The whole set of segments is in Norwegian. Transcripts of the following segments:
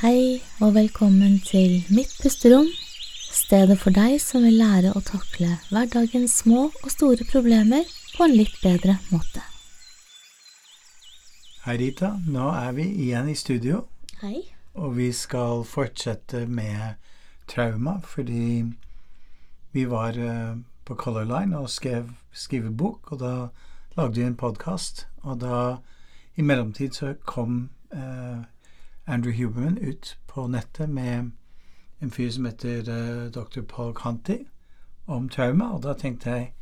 Hei og velkommen til Mitt pusterom, stedet for deg som vil lære å takle hverdagens små og store problemer på en litt bedre måte. Hei, Rita. Nå er vi igjen i studio, Hei. og vi skal fortsette med trauma, fordi vi var eh, på Color Line og skrev, skrev bok, og da lagde vi en podkast. Og da, i mellomtid, så kom eh, Andrew Huberman ut på nettet med en fyr som heter eh, dr. Paul Conti, om trauma, og da tenkte jeg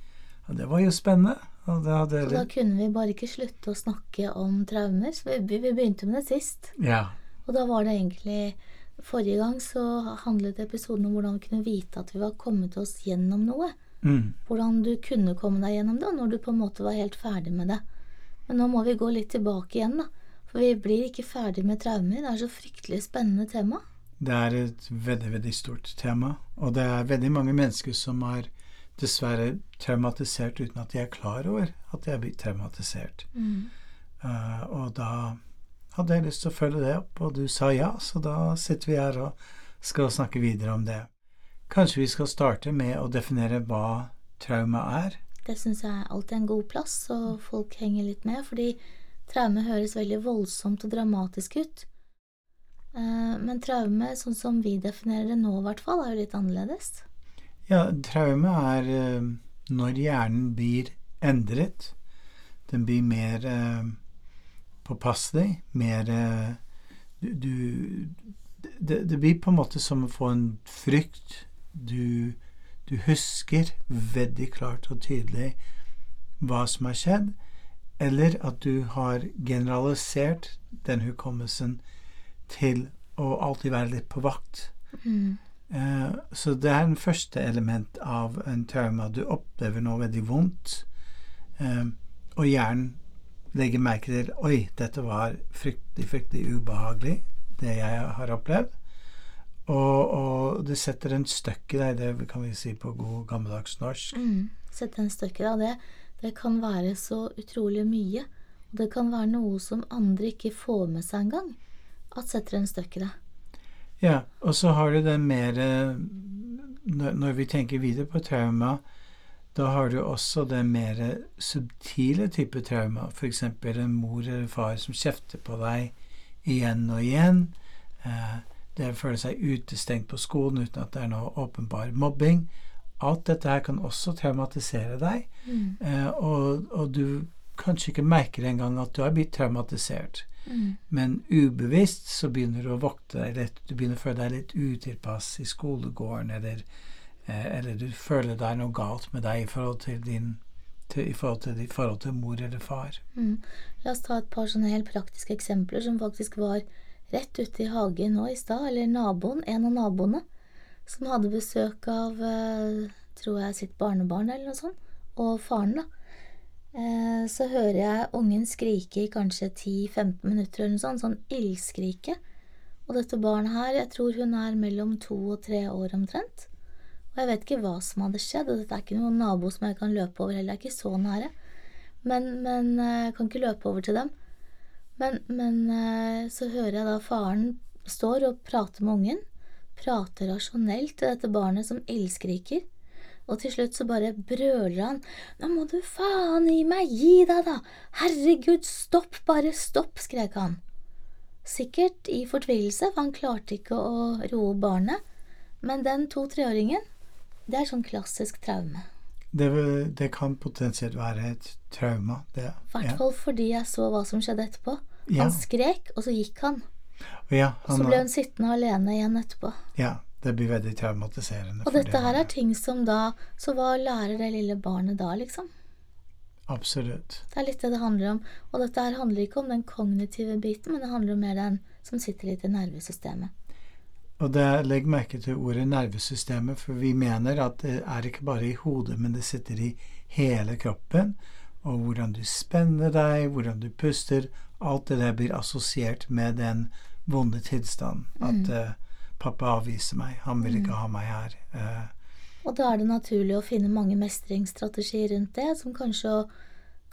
ja, det var jo spennende. Og da hadde da kunne vi bare ikke slutte å snakke om traumer, så vi, vi begynte med det sist. Ja. Og da var det egentlig Forrige gang så handlet episoden om hvordan vi kunne vite at vi var kommet oss gjennom noe. Mm. Hvordan du kunne komme deg gjennom det, og når du på en måte var helt ferdig med det. Men nå må vi gå litt tilbake igjen, da. For vi blir ikke ferdig med traumer. Det er så fryktelig spennende tema. Det er et veldig, veldig stort tema, og det er veldig mange mennesker som er dessverre traumatisert uten at de er klar over at de er blitt traumatisert. Eh, og da hadde jeg lyst til å følge det opp, og du sa ja, så da sitter vi her og skal snakke videre om det. Kanskje vi skal starte med å definere hva trauma er? Det syns jeg alltid er en god plass, så folk henger litt med. Fordi traume høres veldig voldsomt og dramatisk ut. Eh, Men traume, sånn som vi definerer det nå i hvert fall, er jo litt annerledes. Ja, traume er eh, når hjernen blir endret. Den blir mer eh, påpasselig, mer du det, det blir på en måte som å få en frykt. Du, du husker veldig klart og tydelig hva som har skjedd, eller at du har generalisert den hukommelsen til å alltid være litt på vakt. Eh, så det er den første element av en trauma. Du opplever noe veldig vondt, eh, og hjernen legger merke til Oi, dette var fryktelig, fryktelig ubehagelig, det jeg har opplevd. Og, og det setter en støkk i deg, det kan vi si på god gammeldags norsk. Mm. Setter en støkk i det. og Det, det kan være så utrolig mye. Og det kan være noe som andre ikke får med seg engang. At setter en støkk i det. Ja, og så har du det mer eh, når, vi tenker videre på trauma, da har du også det mer subtile type trauma. F.eks. en mor eller far som kjefter på deg igjen og igjen. Eh, det å føle seg utestengt på skolen uten at det er noe åpenbar mobbing. Alt dette her kan også traumatisere deg, eh, og, og du kanskje ikke merker engang at du har blitt traumatisert. Men ubevisst så begynner du å vokte deg litt, du begynner å føle deg litt utilpass i skolegården, eller, eh, eller du føler det er noe galt med deg i forhold til din til, i forhold til i forhold til mor eller far. Mm. La oss ta et par sånne helt praktiske eksempler som faktisk var rett ute i hagen nå i stad, eller naboen, en av naboene, som hadde besøk av, eh, tror jeg, sitt barnebarn eller noe sånt, og faren, da. Eh, så hører jeg ungen skrike i kanskje 10-15 minutter eller noe sånt, sånn ildskrike. Og dette barnet her, jeg tror hun er mellom to og tre år omtrent. Og jeg vet ikke hva som hadde skjedd, og dette er ikke noen nabo som jeg kan løpe over heller, jeg er ikke så nære. Men, men eh, jeg kan ikke løpe over til dem. Men, men så hører jeg da faren står og prater med ungen. Prater rasjonelt til dette barnet som elskriker. Og til slutt så bare brøler han. Nå må du faen i meg gi deg, da! Herregud, stopp, bare stopp! skrek han. Sikkert i fortvilelse, for han klarte ikke å roe barnet. Men den to-treåringen, det er sånn klassisk traume. Det, det kan potensielt være et trauma. Det, I hvert fall fordi jeg så hva som skjedde etterpå. Ja. Han skrek, og så gikk han. Ja, han så ble hun sittende alene igjen etterpå. ja, det blir veldig traumatiserende. Og dette her er ting som da Så hva lærer det lille barnet da, liksom? Absolutt. Det er litt det det handler om. Og dette her handler ikke om den kognitive biten, men det handler om mer den som sitter litt i nervesystemet. Og det, legg merke til ordet nervesystemet, for vi mener at det er ikke bare i hodet, men det sitter i hele kroppen. Og hvordan du spenner deg, hvordan du puster, alt det der blir assosiert med den vonde tilstand. At eh, pappa avviser meg, han vil ikke ha meg her. Uh, Og da er det naturlig å finne mange mestringsstrategier rundt det, som kanskje,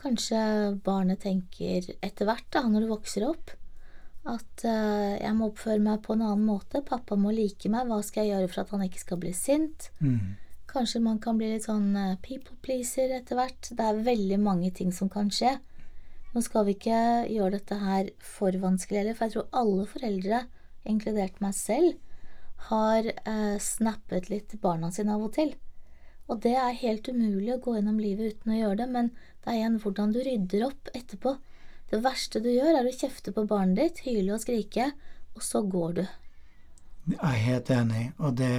kanskje barnet tenker etter hvert, da, når det vokser opp. At uh, jeg må oppføre meg på en annen måte. Pappa må like meg. Hva skal jeg gjøre for at han ikke skal bli sint? Mm. Kanskje man kan bli litt sånn people pleaser etter hvert. Det er veldig mange ting som kan skje. Nå skal vi ikke gjøre dette her for vanskelig heller, for jeg tror alle foreldre, inkludert meg selv, har eh, snappet litt barna sine av og til. Og det er helt umulig å gå gjennom livet uten å gjøre det, men det er igjen hvordan du rydder opp etterpå. Det verste du gjør, er å kjefte på barnet ditt, hyle og skrike, og så går du. Jeg er helt enig, og det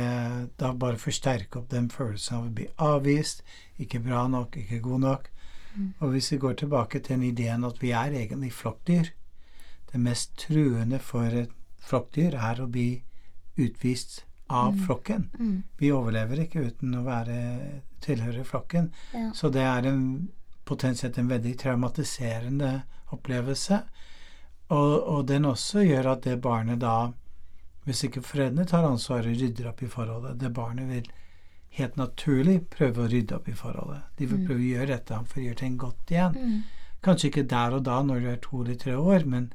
da bare forsterker opp den følelsen av å bli avvist, ikke bra nok, ikke god nok. Og hvis vi går tilbake til den ideen at vi er egentlig flokkdyr Det mest truende for et flokkdyr er å bli utvist av flokken. Mm. Vi overlever ikke uten å være tilhøre flokken. Ja. Så det er en, potensielt en veldig traumatiserende opplevelse. Og, og den også gjør at det barnet da, hvis ikke foreldrene tar ansvaret rydder opp i forholdet, det barnet vil helt naturlig prøve å rydde opp i forholdet. De vil prøve å gjøre dette for å gjøre ting godt igjen. Mm. Kanskje ikke der og da når du er to eller tre år, men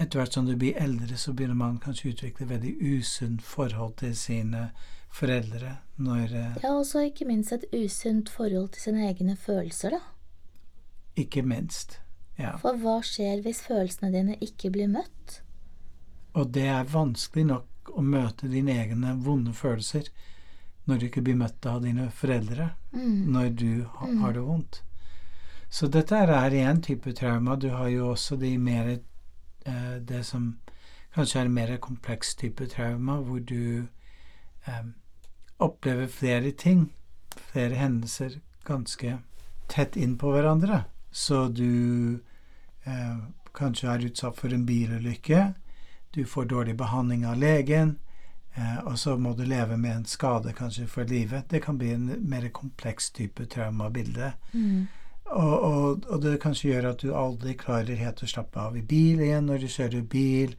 etter hvert som du blir eldre, så begynner man kanskje å utvikle veldig usunt forhold til sine foreldre når eh, Ja, og så ikke minst et usunt forhold til sine egne følelser, da. Ikke minst. Ja. For hva skjer hvis følelsene dine ikke blir møtt? Og det er vanskelig nok å møte dine egne vonde følelser når du ikke blir møtt av dine foreldre Mm. når du ha, har det vondt. Så dette er én type trauma. Du har jo også de mer eh, Det som kanskje er en mer kompleks type trauma, hvor du eh, opplever flere ting, flere hendelser, ganske tett inn på hverandre. Så du eh, kanskje er utsatt for en bilulykke. Du får dårlig behandling av legen. Eh, og så må du leve med en skade kanskje for livet. Det kan bli en mer kompleks type traumabilde. Mm. Og, og, og det kanskje gjør at du aldri klarer helt å slappe av i bil igjen når du kjører bil.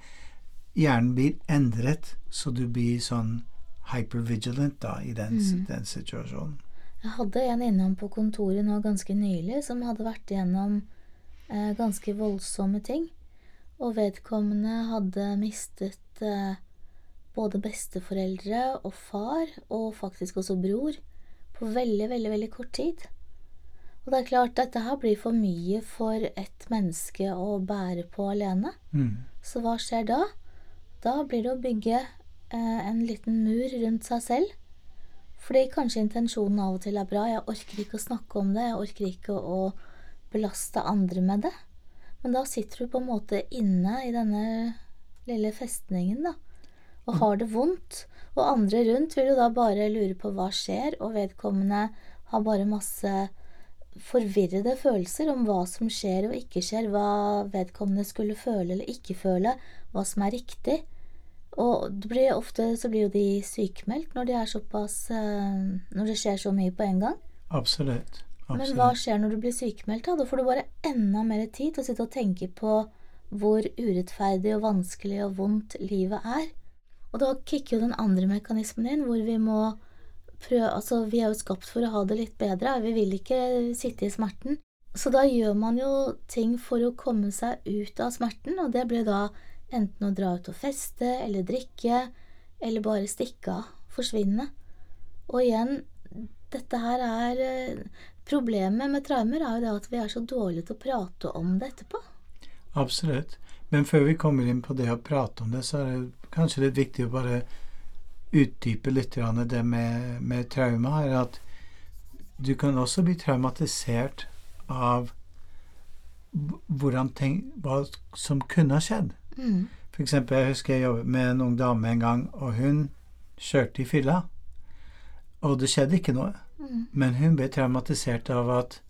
Hjernen blir endret, så du blir sånn hypervigilant da, i den, Mm. den situasjonen. Jeg hadde en innom på kontoret nå ganske nylig som hadde vært igjennom eh, ganske voldsomme ting. Og vedkommende hadde mistet eh, både besteforeldre og far, og faktisk også bror, på veldig, veldig, veldig kort tid. Og det er klart, dette her blir for mye for et menneske å bære på alene. Mm. Så hva skjer da? Da blir det å bygge eh, en liten mur rundt seg selv. Fordi kanskje intensjonen av og til er bra. Jeg orker ikke å snakke om det. Jeg orker ikke å belaste andre med det. Men da sitter du på en måte inne i denne lille festningen, da. Og har det vondt. Og andre rundt vil jo da bare lure på hva skjer, og vedkommende har bare masse forvirrede følelser om hva som skjer og ikke skjer, hva vedkommende skulle føle eller ikke føle, hva som er riktig. Og det blir ofte så blir jo de sykemeldt når de eh, Når det skjer så mye på en gang. Absolutt. Men hva skjer når du blir sykemeldt? da? Da får du bare enda mer tid til å sitte og tenke på hvor urettferdig og vanskelig og vondt livet er. Og da kicker jo den andre mekanismen inn, hvor vi må prøve Altså, vi er jo skapt for å ha det litt bedre. Vi vil ikke sitte i smerten. Så da gjør man jo ting for å komme seg ut av smerten, og det blir da enten å dra ut og feste, eller drikke, eller bare stikke av. Forsvinne. Og igjen, dette her er eh, Problemet med traumer er jo det at vi er så dårlige til å prate om det etterpå. Absolutt. Men før vi kommer inn på det å prate om det, så er det kanskje litt viktig å bare utdype litt det med, med trauma. er at du kan også bli traumatisert av ting, hva som kunne ha skjedd. Mm. For eksempel, jeg husker jeg jobbet med en ung dame en gang, og hun kjørte i fylla. Og det skjedde ikke noe. Mm. Men hun ble traumatisert av at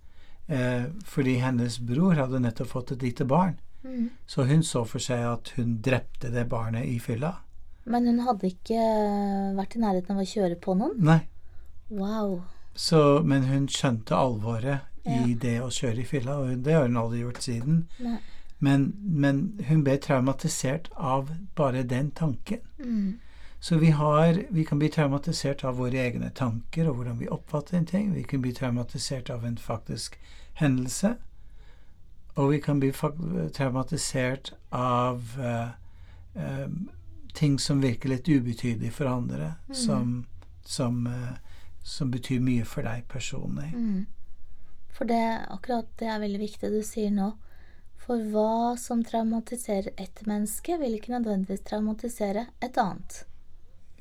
eh, fordi hennes bror hadde nettopp fått et lite barn, Mm. så hun så for seg at hun drepte det barnet i fylla. Men hun hadde ikke vært i nærheten av å kjøre på noen? Nei. Wow. Så, men hun skjønte alvoret i Ja. det å kjøre i fylla, og det har hun aldri gjort siden. Men, men hun ble traumatisert av bare den tanken. Mm. Så vi, har, vi kan bli traumatisert av våre egne tanker og hvordan vi oppfatter en ting. Vi kan bli traumatisert av en faktisk hendelse. Og vi kan bli traumatisert av uh, uh, ting som virker litt ubetydelig for andre, mm. som, som, uh, som, betyr mye for deg personlig. Mm. For det, akkurat det er veldig viktig du sier nå. For hva som traumatiserer ett menneske, vil ikke nødvendigvis traumatisere et annet.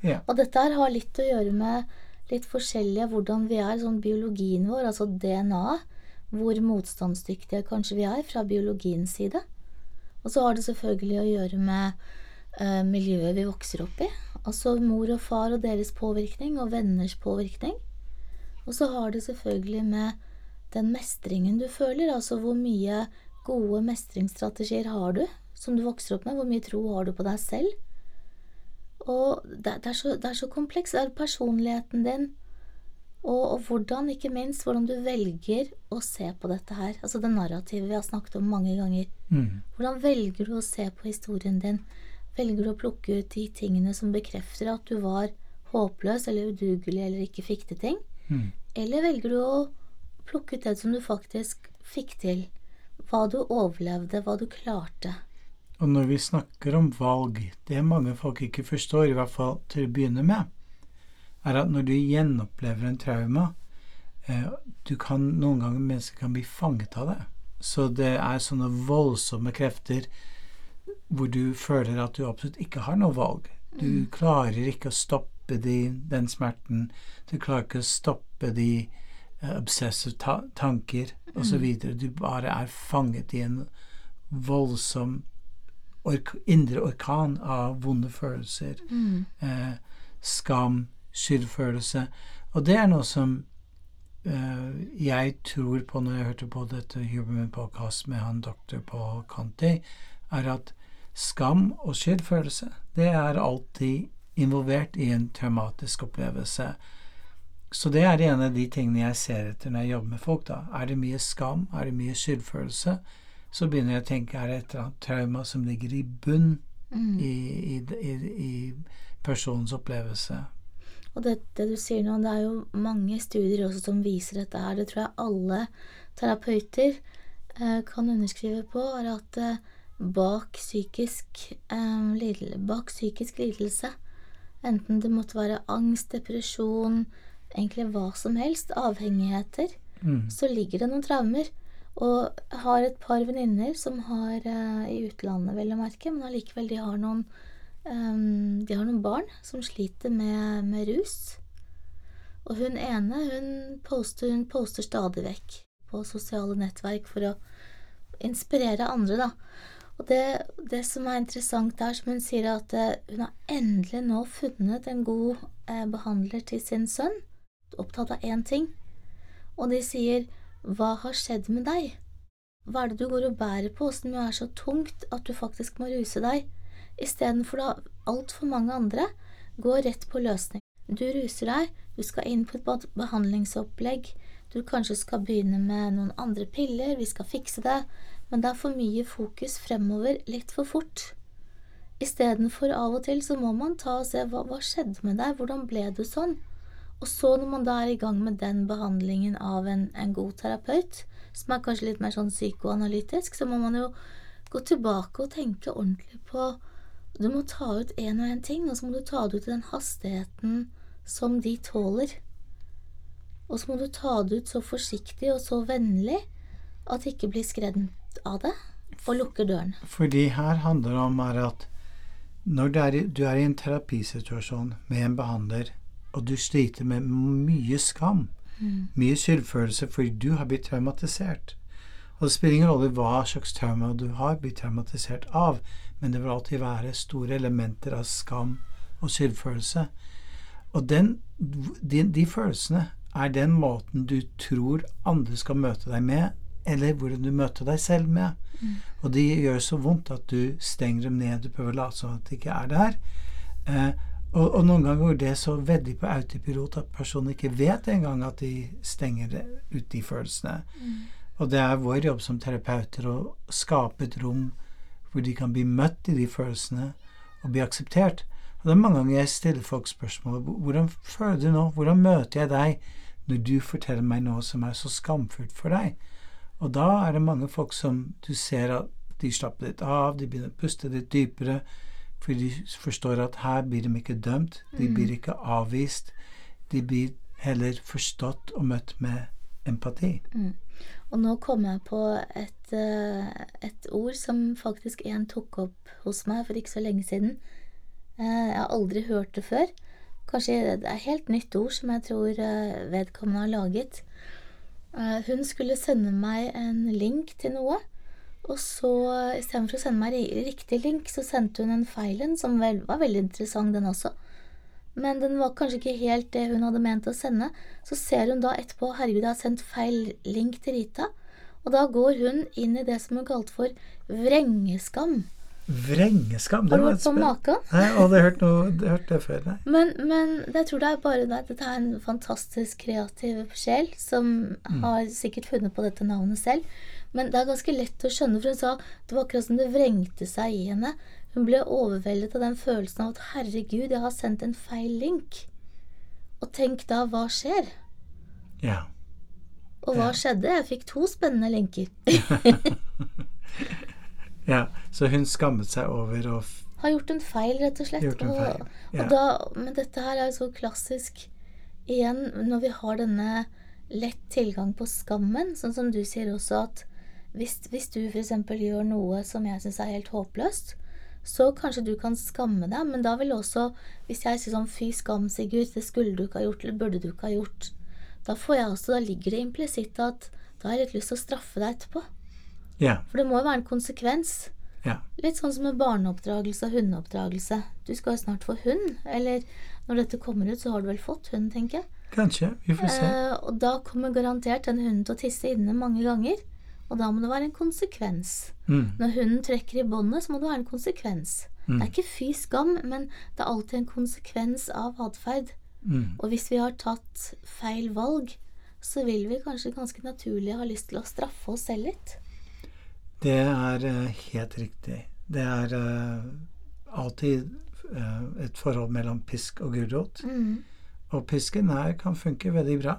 Ja. Og dette her har litt å gjøre med litt forskjellige hvordan vi er, sånn biologien vår, altså DNA-et. Hvor motstandsdyktige kanskje vi er fra biologiens side. Og så har det selvfølgelig å gjøre med eh, miljøet vi vokser opp i. Altså mor og far og deres påvirkning, og venners påvirkning. Og så har det selvfølgelig med den mestringen du føler, altså hvor mye gode mestringsstrategier har du som du vokser opp med, hvor mye tro har du på deg selv? Og det, det, er, så, det er så komplekst. Det er personligheten din, og, og, hvordan, ikke minst, hvordan du velger å se på dette her. Altså det narrativet vi har snakket om mange ganger. Mm. Hvordan velger du å se på historien din? Velger du å plukke ut de tingene som bekrefter at du var håpløs eller udugelig eller ikke fikk til ting? Mm. Eller velger du å plukke ut det som du faktisk fikk til? Hva du overlevde, hva du klarte? Og når vi snakker om valg, det mange folk ikke forstår, i hvert fall til å begynne med, er at når du gjenopplever en trauma eh, du kan, Noen ganger mennesker kan bli fanget av det. Så det er sånne voldsomme krefter hvor du føler at du absolutt ikke har noe valg. Du mm. klarer ikke å stoppe de, den smerten. Du klarer ikke å stoppe de uh, obsessive ta tanker osv. Mm. Du bare er fanget i en voldsom ork indre orkan av vonde følelser. Mm. Eh, skam, skyldfølelse. Og det er noe som uh, jeg tror på når jeg hørte på dette Huberman Podcast med han doktor på Conti, er at skam og skyldfølelse, det er alltid involvert i en traumatisk opplevelse. Så det er en av de tingene jeg ser etter når jeg jobber med folk. da. Er det mye skam? Er det mye skyldfølelse? så begynner jeg å tenke er det et eller annet trauma som ligger i bunn mm. i, i, i, i, personens opplevelse. Og det, det, du sier nå, det er jo mange studier også som viser dette her. Det tror jeg alle terapeuter eh, kan underskrive på, er at eh, bak, psykisk, eh, lidel, bak psykisk lidelse, enten det måtte være angst, depresjon, egentlig hva som helst, avhengigheter, mm. så ligger det noen traumer. Og har et par venninner som har uh, i utlandet, vel å merke, men allikevel de har noen De har noen barn som sliter med, med rus. Og hun ene, hun poster, hun poster stadig vekk på sosiale nettverk for å inspirere andre, da. Og det, det som er interessant der, som hun sier, er at uh, hun har endelig nå funnet en god eh, behandler til sin sønn. Opptatt av én ting. Og de sier hva har skjedd med deg? Hva er det du går og bærer på som jo er så tungt at du faktisk må ruse deg, istedenfor da altfor mange andre går rett på løsning. Du ruser deg, du skal inn på et behandlingsopplegg, du kanskje skal begynne med noen andre piller, vi skal fikse det, men det er for mye fokus fremover litt for fort. Istedenfor av og til så må man ta og se hva, hva skjedde med deg, hvordan ble du sånn? Og så når man da er i gang med den behandlingen av en, en god terapeut, som er kanskje litt mer sånn psykoanalytisk, så må man jo gå tilbake og tenke ordentlig på Du må ta ut én og én ting, og så må du ta det ut i den hastigheten som de tåler. Og så må du ta det ut så forsiktig og så vennlig at det ikke blir skremt av det, og lukker døren. Fordi her handler det om at når du er, i, du er i en terapisituasjon med en behandler, og du sliter med mye skam, mm. mye skyldfølelse fordi du har blitt traumatisert. Og det spiller ingen rolle hva slags trauma du har blitt traumatisert av, men det vil alltid være store elementer av skam og skyldfølelse. Og den, de, de følelsene er den måten du tror andre skal møte deg med, eller hvordan du møter deg selv med. Mm. Og de gjør så vondt at du stenger dem ned, du prøver å late som at de ikke er der. Eh, og, og, noen ganger går det så veldig på autopilot at personen ikke vet engang at de stenger ut de følelsene. Mm. Og det er vår jobb som terapeuter å skape et rom hvor de kan bli møtt i de følelsene og bli akseptert. Og det er mange ganger jeg stiller folk spørsmålet hvordan føler du nå? Hvordan møter jeg deg når du forteller meg noe som er så skamfullt for deg? Og da er det mange folk som du ser at de slapper litt av, de begynner å puste litt dypere, for de forstår at her blir de ikke dømt, de Mm. blir ikke avvist. De blir heller forstått og møtt med empati. Mm. Og nå kom jeg på et, eh, et ord som faktisk en tok opp hos meg for ikke så lenge siden. Eh, Jeg har aldri hørt det før. Kanskje det er helt nytt ord som jeg tror eh, vedkommende har laget. Hun skulle sende meg en link til noe, og så istedenfor å sende meg ri- riktig link, så sendte hun en feil en, som var veldig interessant, den også. Men den var kanskje ikke helt det hun hadde ment å sende. Så ser hun da etterpå herregud, jeg har sendt feil link til Rita. Og da går hun inn i det som hun kalte for vrengeskam. Vrengeskam! Har du hørt på maken? Nei, jeg hadde hørt, noe, jeg hørt det før. Nei. Men, men jeg tror det er bare det. Dette er en fantastisk kreativ sjel som har sikkert funnet på dette navnet selv. Men det er ganske lett å skjønne, for hun sa det var akkurat som det vrengte seg i henne. Hun ble overveldet av den følelsen av at herregud, jeg har sendt en feil link. Og tenk da, hva skjer? Ja. Og hva skjedde? Jeg fikk to spennende linker. ja. Så hun skammet seg over å Har gjort en feil, rett og slett. Og, ja. og da, men dette her er jo så klassisk igjen når vi har denne lett tilgang på skammen, sånn som du sier også at hvis, hvis du f.eks. gjør noe som jeg syns er helt håpløst, så kanskje du kan skamme deg, men da vil også Hvis jeg sier sånn fy skam, Sigurd, det skulle du ikke ha gjort, eller burde du ikke ha gjort, da får jeg også, da ligger det implisitt at da har jeg litt lyst til å straffe deg etterpå. Ja. For det må jo være en konsekvens. Ja. Litt sånn som med barneoppdragelse og hundeoppdragelse. Du skal jo snart få hund, eller når dette kommer ut, så har du vel fått hund, tenker jeg. Kanskje. Vi får se. Eh, og da kommer garantert den hunden til å tisse inne mange ganger, og da må det være en konsekvens. Mm. Når hunden trekker i båndet, så må det være en konsekvens. Det er ikke fy skam, men det er alltid en konsekvens av atferd. Mm. Og hvis vi har tatt feil valg, så vil vi kanskje ganske naturlig ha lyst til å straffe oss selv litt. Det er eh, helt riktig. Det er uh, alltid uh, et forhold mellom pisk og gulrot. Mm. Og pisken her kan funke veldig bra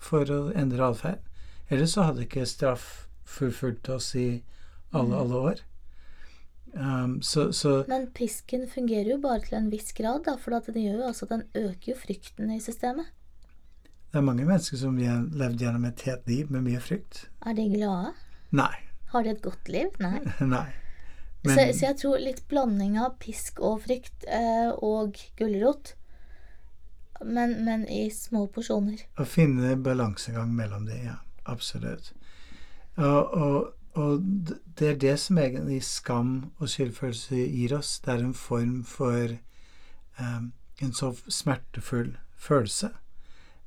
for å endre atferd. Ellers så hadde ikke straff forfulgt oss i alle, alle år. Um, så, så Men pisken fungerer jo bare til en viss grad, da, for den jo altså den øker jo frykten i systemet. det er mange mennesker som har levd gjennom et helt liv med mye frykt. Er de glade? Nei. Har de et godt liv? Nei. Nei. så, Men så jeg tror litt blanding av pisk og frykt eh, og gulrot. Men, men i små porsjoner. å finne balansegang mellom det, ja. Absolutt. Og, og, og det er det som egentlig skam og skyldfølelse gir oss. Det er en form for um, en så smertefull følelse.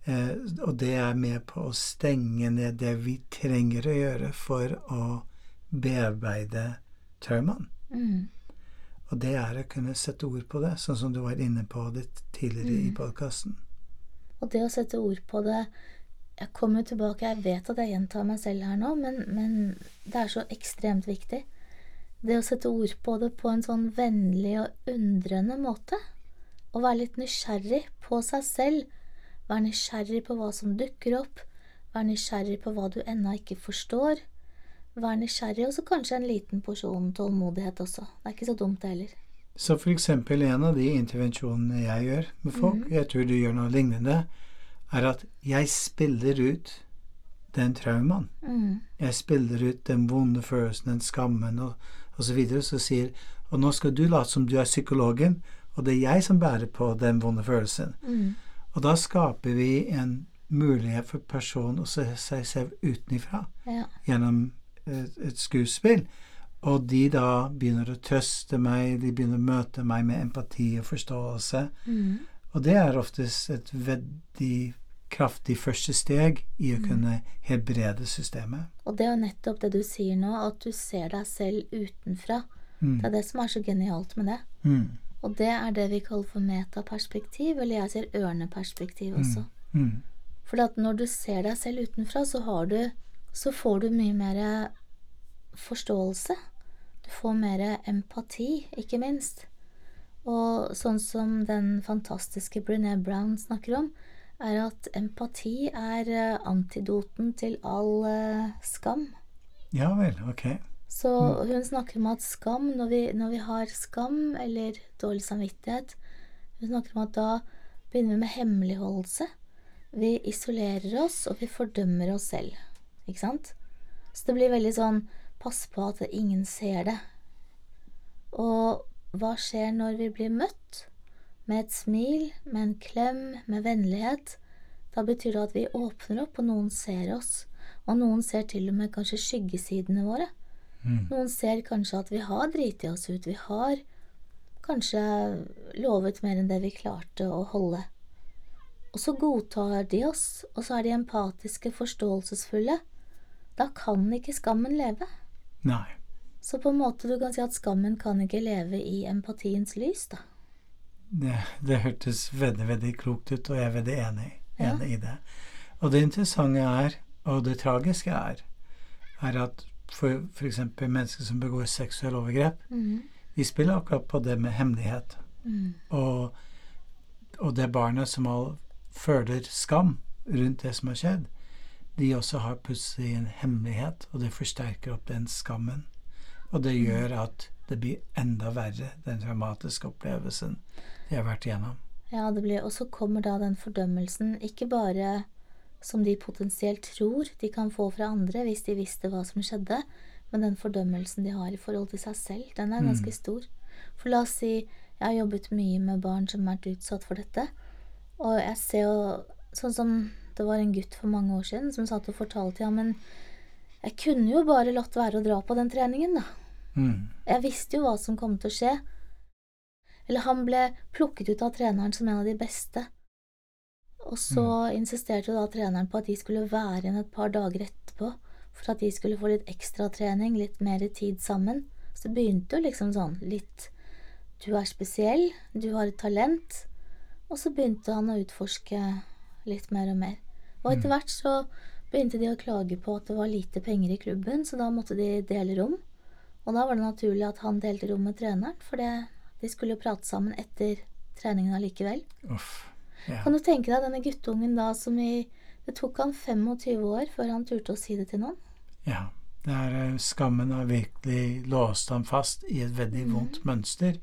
Eh, og det er med på å stenge ned det vi trenger å gjøre for å bearbeide traumaen. Mm. Og det er å kunne sette ord på det, sånn som du var inne på det tidligere i Mm. podkasten. Og det å sette ord på det Jeg kommer tilbake, jeg vet at jeg gjentar meg selv her nå, men, men det er så ekstremt viktig. Det å sette ord på det på en sånn vennlig og undrende måte. Å være litt nysgjerrig på seg selv. Være nysgjerrig på hva som dukker opp. Være nysgjerrig på hva du ennå ikke forstår. Være nysgjerrig, og så kanskje en liten porsjon tålmodighet også. Det er ikke så dumt, det heller. Så for eksempel en av de intervensjonene jeg gjør med folk, mm. jeg tror du gjør noe lignende, er at jeg spiller ut den traumaen. Mm. Jeg spiller ut den vonde følelsen, den skammen og, og så videre, så sier Og nå skal du late som du er psykologen, og det er jeg som bærer på den vonde følelsen. Mm. Og da skaper vi en mulighet for personen å se seg selv utenifra Ja. gjennom et, et skuespill. Og de da begynner å trøste meg, de begynner å møte meg med empati og forståelse. Mm. Og det er oftest et veldig kraftig første steg i å kunne hebrede systemet. Og det er jo nettopp det du sier nå, at du ser deg selv utenfra. Mm. Det er det som er så genialt med det. Mm. Og det er det vi kaller for metaperspektiv, eller jeg sier ørneperspektiv også. Mm. For at når du ser deg selv utenfra, så har du Så får du mye mer forståelse. Du får mer empati, ikke minst. Og sånn som den fantastiske Brené Brown snakker om, er at empati er eh, antidoten til all eh, skam. Ja vel, ok. Så hun snakker om at skam, når vi, når vi har skam eller dårlig samvittighet Hun snakker om at da begynner vi med hemmeligholdelse. Vi isolerer oss, og vi fordømmer oss selv. Ikke sant? Så det blir veldig sånn Pass på at ingen ser det. Og hva skjer når vi blir møtt? Med et smil, med en klem, med vennlighet. Da betyr det at vi åpner opp, og noen ser oss. Og noen ser til og med kanskje skyggesidene våre. Mm. Noen ser kanskje at vi har driti oss ut. Vi har kanskje lovet mer enn det vi klarte å holde. Og så godtar de oss, og så er de empatiske, forståelsesfulle. Da kan ikke skammen leve. Nei. Så på en måte du kan si at skammen kan ikke leve i empatiens lys, da. Det, det hørtes veldig, veldig klokt ut, og jeg er veldig enig, Ja. i det. Og det interessante er, og det tragiske er, er at for f.eks. mennesker som begår seksuelle overgrep, Mm. de spiller akkurat på det med hemmelighet. Mm. Og, og det barnet som all, føler skam rundt det som har skjedd, de også har plutselig en hemmelighet, og det forsterker opp den skammen. Og det gjør at det blir enda verre, den traumatiske opplevelsen de har vært igjennom. Ja, det blir Og så kommer da den fordømmelsen, ikke bare som de potensielt tror de kan få fra andre hvis de visste hva som skjedde, men den fordømmelsen de har i forhold til seg selv, den er ganske stor. For la oss si jeg har jobbet mye med barn som har vært utsatt for dette, og jeg ser jo sånn som det var en gutt for mange år siden som satt og fortalte ja, men jeg kunne jo bare latt være å dra på den treningen, da. Mm. Jeg visste jo hva som kom til å skje. Eller han ble plukket ut av treneren som en av de beste. Og så insisterte jo da treneren på at de skulle være igjen et par dager etterpå, for at de skulle få litt ekstratrening, litt mer tid sammen. Så det begynte jo liksom sånn litt Du er spesiell, du har et talent. Og så begynte han å utforske litt mer og mer. Og etter hvert så begynte de å klage på at det var lite penger i klubben, så da måtte de dele rom. Og da var det naturlig at han delte rom med treneren, for det, de skulle jo prate sammen etter treningen allikevel. Uff. Ja. Kan du tenke deg denne guttungen da som i Det tok han 25 år før han turte å si det til noen. ja. Det er, eh, skammen har virkelig låst ham fast i et veldig vondt mønster.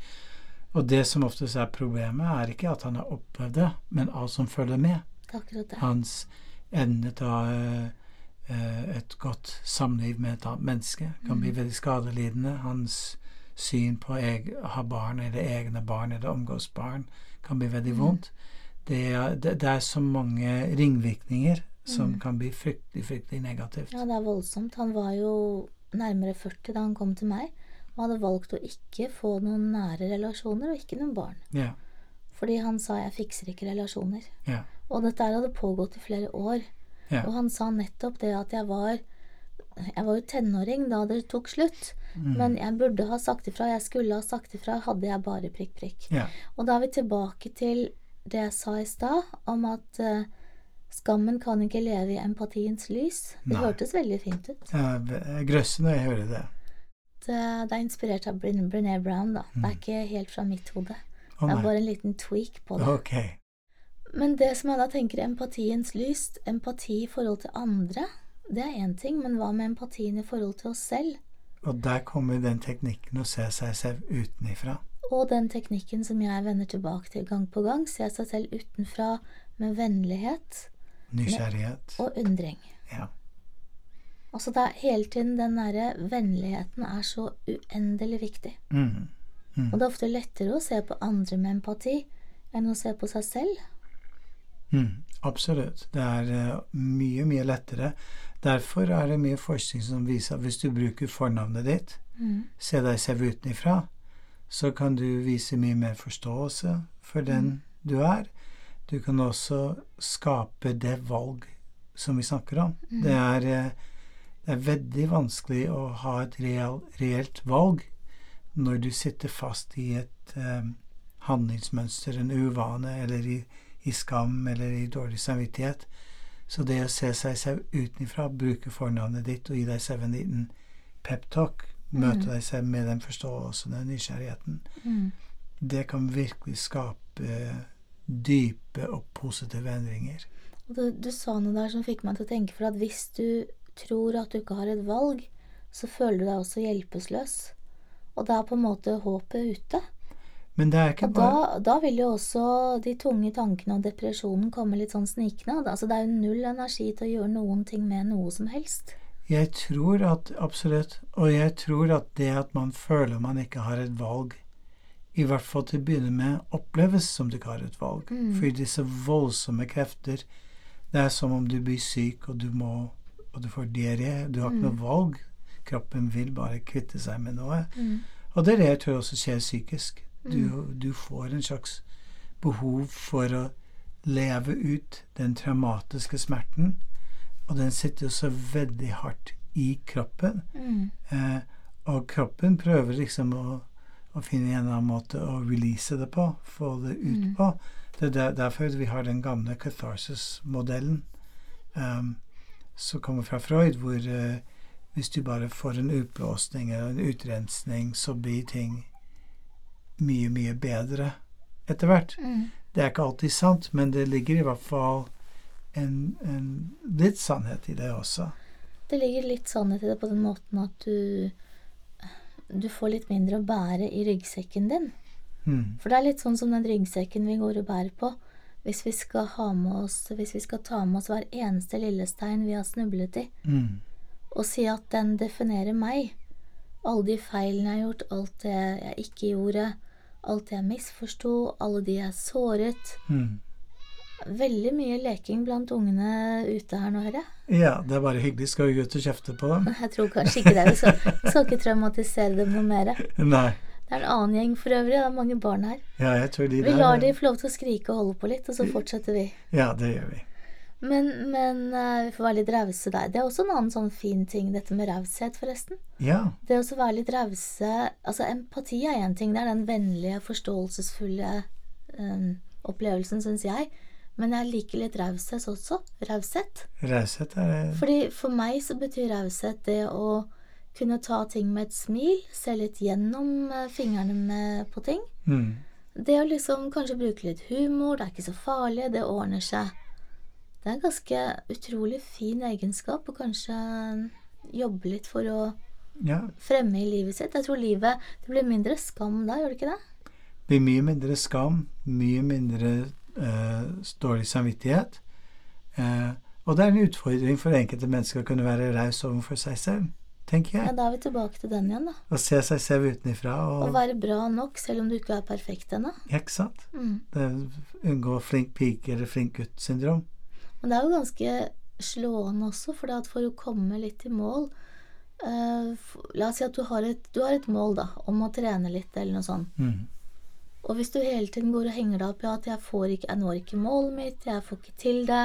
Og det som oftest er problemet, er ikke at han har opplevd det, men alt som følger med. Hans evne til å eh, et godt samliv med et annet menneske kan bli veldig skadelidende. Hans syn på å ha barn eller egne barn eller omgås barn kan bli veldig vondt. Det, er- det, det er så mange ringvirkninger som kan bli fryktelig, fryktelig negativt. Ja, det er voldsomt. Han var jo nærmere 40 da han kom til meg, og hadde valgt å ikke få noen nære relasjoner og ikke noen barn. Ja, Fordi han sa 'jeg fikser ikke relasjoner'. ja, Og dette hadde pågått i flere år. Ja. Og han sa nettopp det at jeg var Jeg var jo tenåring da det tok slutt. Mm. Men jeg burde ha sagt ifra. Jeg skulle ha sagt ifra hadde jeg bare prikk, prikk. ja, Og da er vi tilbake til det jeg sa i stad, om at uh, skammen kan ikke leve i empatiens lys. Det Nei. hørtes veldig fint ut. Jeg grøsser når jeg hører det. Det, det er inspirert av Brené Brown, da. Det er ikke helt fra mitt hode. Oh, Det er bare en liten tweak på det. Ok. Men det som jeg da tenker empatiens lys, empati i forhold til andre, det er én ting, men hva med empatien i forhold til oss selv? Og der kommer den teknikken å se seg selv utenifra. Og den teknikken som jeg vender tilbake til gang på gang, se seg selv utenfra med vennlighet Nysgjerrighet. og undring. Ja. Altså det er hele tiden den derre vennligheten er så uendelig viktig. Mm. Mm. Og det er ofte lettere å se på andre med empati enn å se på seg selv. Mm, absolutt. Det er eh, mye, mye lettere. Derfor er det mye forskning som viser at hvis du bruker fornavnet ditt, Mm. se deg selv utenifra, så kan du vise mye mer forståelse for den du er. Du kan også skape det valg som vi snakker om. Det, er, eh, det er veldig vanskelig å ha et real, reelt valg når du sitter fast i et um, handlingsmønster, en uvane, eller i, i skam eller i dårlig samvittighet. Så det å se seg selv utenfra, bruke fornavnet ditt og gi deg selv en liten peptalk, møte deg selv med den forståelsen og nysgjerrigheten, Mm. det kan virkelig skape dype og positive endringer. Og du, du sa noe der som fikk meg til å tenke, for at hvis du tror at du ikke har et valg, så føler du deg også hjelpeløs. Og da er på en måte håpet ute. Men det er ikke Og bare da, da vil jo også de tunge tankene og depresjonen komme litt sånn snikende. Altså det er jo null energi til å gjøre noen ting med noe som helst. Jeg tror at Absolutt. Og jeg tror at det at man føler man ikke har et valg, i hvert fall til å begynne med, oppleves som du ikke har et valg. Mm. Fordi disse voldsomme krefter Det er som om du blir syk, og du må Og du får diaré. Du har ikke noe valg. Kroppen vil bare kvitte seg med noe. Mm. Og det er det jeg tror også skjer psykisk. Du, du får en slags behov for å leve ut den traumatiske smerten, og den sitter jo så veldig hardt i kroppen. Mm. Eh, og kroppen prøver liksom å, å finne en eller annen måte å release det på, få det ut Mm. på. Det er derfor vi har den gamle catharsis-modellen um, som kommer fra Freud, hvor eh, hvis du bare får en utblåsning eller en utrensning, så blir ting mye, mye bedre etter hvert. Mm. Det er ikke alltid sant, men det ligger i hvert fall en, en litt sannhet i det også. Det ligger litt sannhet i det på den måten at du du får litt mindre å bære i ryggsekken din. Mm. For det er litt sånn som den ryggsekken vi går og bærer på. Hvis vi skal ha med oss Hvis vi skal ta med oss hver eneste lille stein vi har snublet i, Mm. og si at den definerer meg, alle de feilene jeg har gjort, alt det jeg ikke gjorde, alt jeg misforsto, alle de jeg såret Mm. Veldig mye leking blant ungene ute her nå, hører jeg. Ja, det er bare hyggelig. Skal vi gå ut og kjefte på dem? Jeg tror kanskje ikke det. Vi skal, skal ikke traumatisere dem noe mer. Nei. Det er en annen gjeng for øvrig. Det er mange barn her. Ja, jeg tror de Vi der lar de få lov til å skrike og holde på litt, og så fortsetter vi. Ja, det gjør vi. Men, men eh, vi får være litt rause der. Det er også en annen sånn fin ting, dette med raushet, forresten. Ja. Det å være litt rause Altså, empati er én ting. Det er den vennlige, forståelsesfulle um, opplevelsen, syns jeg. Men jeg liker litt raushet også. Raushet. Raushet er Fordi for meg så betyr raushet det å kunne ta ting med et smil, se litt gjennom eh, fingrene med, på ting. mm. Det å liksom kanskje bruke litt humor, det er ikke så farlig, det ordner seg. Det er en ganske utrolig fin egenskap å kanskje jobbe litt for å Ja. fremme i livet sitt. Jeg tror livet Det blir mindre skam da, gjør det ikke det? Det blir mye mindre skam, mye mindre eh, dårlig samvittighet. Eh, og det er en utfordring for enkelte mennesker å kunne være raus overfor seg selv, tenker jeg. Ja. Da er vi tilbake til den igjen, da. Å se seg selv utenfra Å og være bra nok selv om du ikke er perfekt ennå. Ja, ikke sant? Mm. Det Unngå flink pike eller flink gutt-syndrom. Men det er jo ganske slående også, for at for å komme litt i mål uh, La oss si at du har, et, du har et mål da, om å trene litt, eller noe sånt. Mm. Og hvis du hele tiden går og henger deg opp i at jeg, får ikke, jeg når ikke målet mitt, jeg får ikke til det,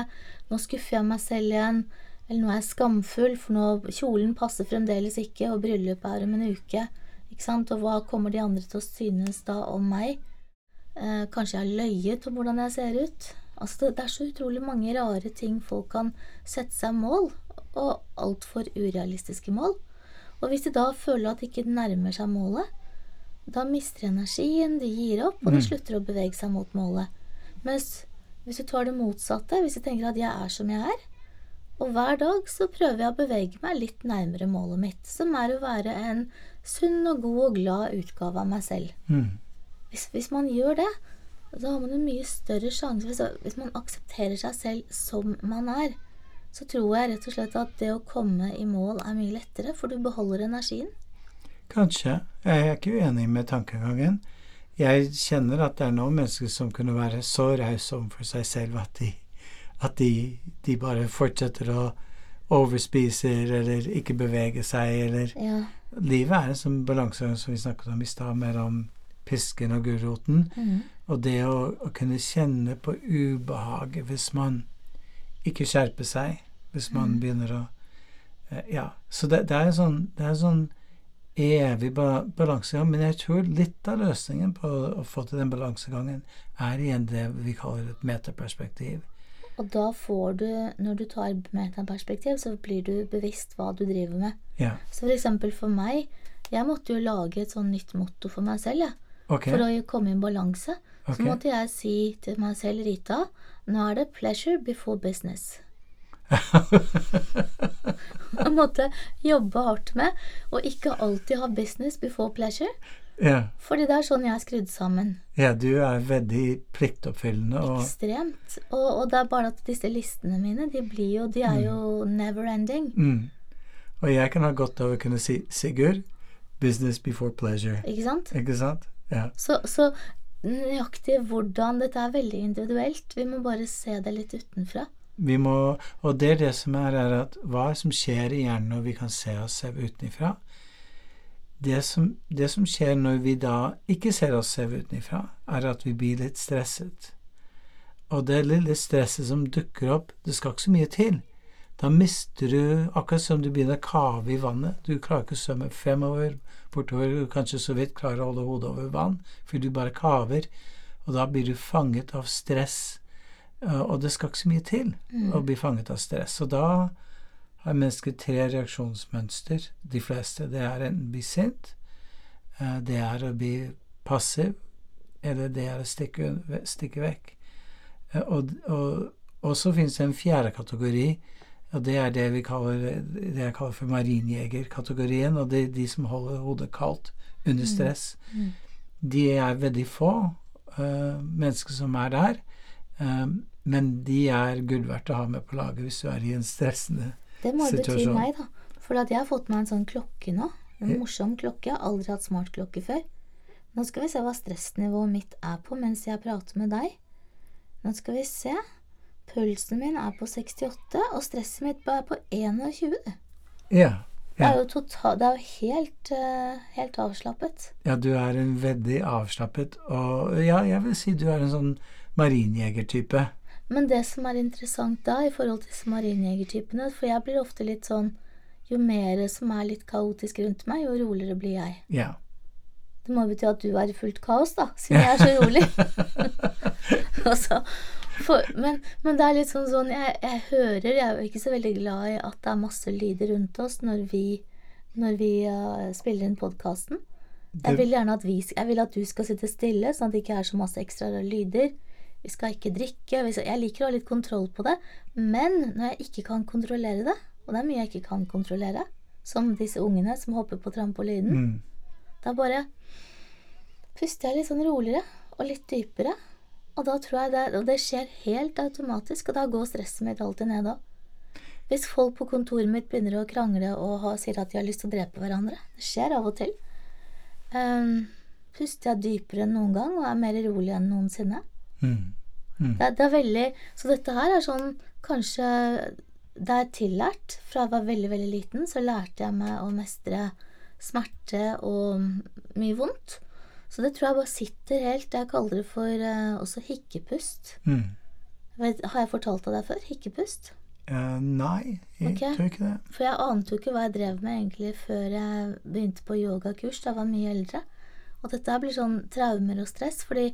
nå skuffer jeg meg selv igjen, eller nå er jeg skamfull, for nå kjolen passer fremdeles ikke, og bryllupet er om en uke, ikke sant, og hva kommer de andre til å synes da om meg? Eh, kanskje jeg har løyet om hvordan jeg ser ut? Altså, det, det er så utrolig mange rare ting folk kan sette seg mål, og altfor urealistiske mål. Og hvis de da føler at de ikke nærmer seg målet, da mister energien, de gir opp, og de Mm. slutter å bevege seg mot målet. Mens hvis du tar det motsatte, hvis du tenker at jeg er som jeg er, og hver dag så prøver jeg å bevege meg litt nærmere målet mitt, som er å være en sunn og god og glad utgave av meg selv. Mm. Hvis, hvis man gjør det, så har man en mye større sjanse hvis, hvis man aksepterer seg selv som man er. Så tror jeg rett og slett at det å komme i mål er mye lettere, for du beholder energien. Kanskje. Jeg er ikke uenig med tankegangen. Jeg kjenner at det er noen mennesker som kunne være så rause overfor seg selv at de, at de, de bare fortsetter å overspiser eller ikke beveger seg eller Ja. Livet er en sånn balansegang som vi snakket om i stad, mellom pisken og gulroten. Mhm. Og det å, å kunne kjenne på ubehaget hvis man ikke skjerper seg, hvis man mm. begynner å eh, Ja. Så det, det er en sånn, det er sånn evig ba balansegang. Men jeg tror litt av løsningen på å, få til den balansegangen er igjen det vi kaller et metaperspektiv. Og da får du, når du tar metaperspektiv, så blir du bevisst hva du driver med. Ja. Så for eksempel for meg, jeg måtte jo lage et sånn nytt motto for meg selv, jeg. okay. For å komme i en balanse. Så måtte jeg si til meg selv, Rita, nå er det pleasure before business. Jeg måtte jobbe hardt med, og ikke alltid ha business before pleasure. ja. Fordi det er sånn jeg er skrudd sammen. ja, du er veldig pliktoppfyllende og Ekstremt. Og, og det er bare at disse listene mine, de blir jo De er jo never ending. mm. Og jeg kan ha godt av å kunne si Sigurd, business before pleasure. Ikke sant? Ikke sant? Ja. Så, så nøyaktig hvordan Dette er veldig individuelt. Vi må bare se det litt utenfra. Vi må, og det er det som er, er at hva som skjer i hjernen når vi kan se oss selv utenfra? Det som, det som skjer når vi da ikke ser oss selv utenfra, er at vi blir litt stresset. Og det lille stresset som dukker opp, det skal ikke så mye til. Da mister du, akkurat som du begynner å kave i vannet. Du klarer ikke å svømme fremover, bortover, du kanskje så vidt klarer å holde hodet over vann, for du bare kaver. Og da blir du fanget av stress. Eh, Og det skal ikke så mye til å bli fanget av stress. Og da har mennesker tre reaksjonsmønster, de fleste. Det er enten bli sint, eh, det er å bli passiv, eller det er å stikke, stikke vekk. Eh, Og, og, og så finnes det en fjerde kategori, og det er det vi kaller det jeg kaller for marinjegerkategorien, og det er de som holder hodet kaldt under stress. De er veldig få uh, mennesker som er der, Um, men de er gull verdt å ha med på laget hvis du er i en stressende situasjon. Det må du situasjon. meg, da. For at jeg har fått meg en sånn klokke nå. En morsom klokke. Jeg har aldri hatt smartklokke før. Nå skal vi se hva stressnivået mitt er på mens jeg prater med deg. Nå skal vi se. Pulsen min er på 68, og stresset mitt er på 21. Ja. Det er jo, total, det er jo helt, eh, helt avslappet. ja, du er en veldig avslappet og Ja, jeg vil si du er en sånn marinjegertype. Men det som er interessant da, i forhold til disse marinjegertypene For jeg blir ofte litt sånn Jo mer som er litt kaotisk rundt meg, jo roligere blir jeg. Ja. Det må bety at du er i fullt kaos, da, siden jeg er så rolig. altså, for, men, men det er litt sånn sånn jeg, jeg hører Jeg er jo ikke så veldig glad i at det er masse lyder rundt oss når vi, når vi uh, spiller inn podkasten. Jeg vil gjerne at, vi, jeg vil at du skal sitte stille, sånn at det ikke er så masse ekstra lyder. Vi skal ikke drikke. Jeg liker å ha litt kontroll på det. Men når jeg ikke kan kontrollere det, og det er mye jeg ikke kan kontrollere, som disse ungene som hopper på trampolinen, Mm. da bare puster jeg litt sånn roligere og litt dypere. Og da tror jeg det, og det skjer helt automatisk, og da går stresset mitt alltid ned òg. Hvis folk på kontoret mitt begynner å krangle og ha, sier at de har lyst til å drepe hverandre, det skjer av og til, Um, puster jeg dypere enn noen gang og er mer rolig enn noensinne. Mm. Mm. Det, det er veldig Så dette her er sånn Kanskje det er tillært. Fra jeg var veldig, veldig liten, så lærte jeg meg å mestre smerte og mye vondt. Så det tror jeg bare sitter helt. Jeg kaller det for uh, også hikkepust. Mm. Vet, har jeg fortalt deg det før? Hikkepust? Uh, nei, jeg okay. tror ikke det. For jeg ante jo ikke hva jeg drev med egentlig før jeg begynte på yogakurs da jeg var mye eldre. Og dette her blir sånn traumer og stress, fordi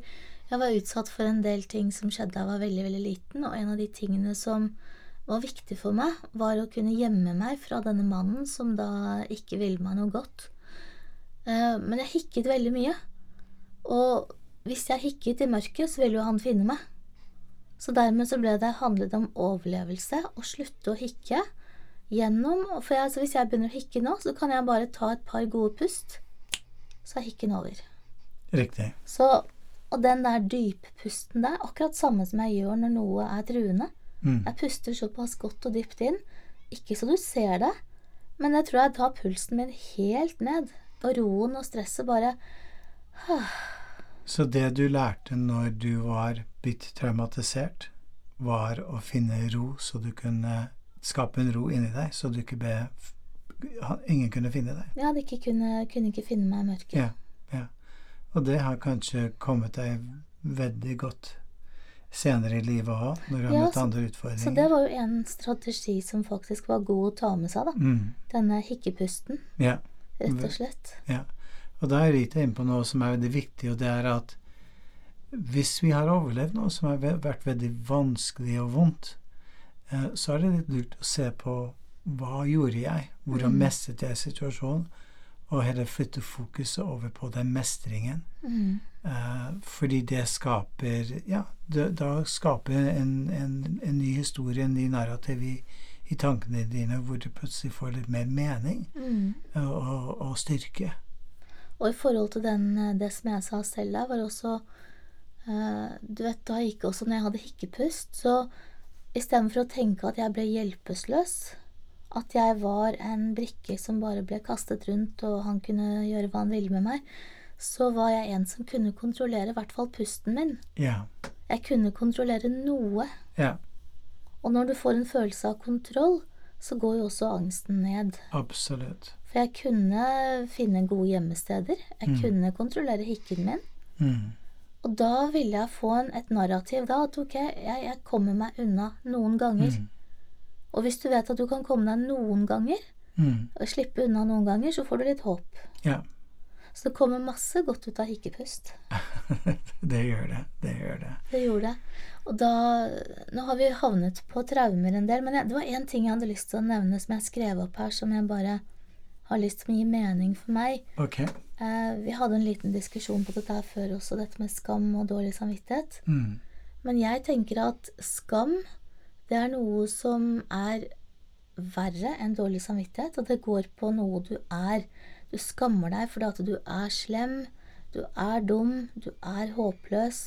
jeg var utsatt for en del ting som skjedde da jeg var veldig, veldig liten, og en av de tingene som var viktig for meg, var å kunne gjemme meg fra denne mannen som da ikke ville meg noe godt. Eh, Men jeg hikket veldig mye. Og hvis jeg hikket i mørket, så ville jo han finne meg. Så dermed så ble det handlet om overlevelse og slutte å hikke gjennom For jeg, så hvis jeg begynner å hikke nå, så kan jeg bare ta et par gode pust, så er hikken over. Riktig. Så, og den der dyppusten der, akkurat samme som jeg gjør når noe er truende. Mm. Jeg puster såpass godt og dypt inn, ikke så du ser det, men jeg tror jeg tar pulsen min helt ned, og roen og stresset bare Så det du lærte når du var blitt traumatisert, var å finne ro, så du kunne skape en ro inni deg, så du ikke ble Ingen kunne finne deg. Ja, de ikke kunne, kunne ikke finne meg i mørket. Ja, ja. Og det har kanskje kommet deg veldig godt senere i livet òg, når du har Ja, møtt andre utfordringer. Så det var jo en strategi som faktisk var god å ta med seg, da. mm. Denne hikkepusten, Ja. rett og slett. Ja, og da er jeg litt inne på noe som er veldig viktig, og det er at hvis vi har overlevd noe som har vært veldig vanskelig og vondt, eh, så er det litt lurt å se på hva gjorde jeg? Hvordan Mm. mestret jeg situasjonen? og heller flytte fokuset over på den mestringen. Mm. Eh, fordi det skaper Ja, det, da skaper en, en, en ny historie, en ny narrativ i, i tankene dine, hvor du plutselig får litt mer mening Mm. og, og, og styrke. Og i forhold til den, eh, det som jeg sa selv der, var også eh, Du vet, da gikk også når jeg hadde hikkepust, så istedenfor å tenke at jeg ble hjelpeløs, at jeg var en brikke som bare ble kastet rundt, og han kunne gjøre hva han ville med meg, så var jeg en som kunne kontrollere i hvert fall pusten min. Ja. Jeg kunne kontrollere noe. Ja, Og når du får en følelse av kontroll, så går jo også angsten ned. absolutt. For jeg kunne finne gode gjemmesteder. Jeg Mm. kunne kontrollere hikken min. Mm. Og da ville jeg få en, et narrativ da at ok, jeg, jeg kommer meg unna noen ganger. Mm. Og hvis du vet at du kan komme deg noen ganger, Mm. og slippe unna noen ganger, så får du litt håp. Ja, Så det kommer masse godt ut av hikkepust. det gjør det. Det gjør det. Det gjorde det. Og da Nå har vi havnet på traumer en del, men jeg, det var én ting jeg hadde lyst til å nevne som jeg skrev opp her, som jeg bare har lyst til å gi mening for meg. Okay. Eh, vi hadde en liten diskusjon på dette her før også, dette med skam og dårlig samvittighet. Mm. Men jeg tenker at skam, det er noe som er verre enn dårlig samvittighet, og det går på noe du er. Du skammer deg fordi at du er slem, du er dum, du er håpløs,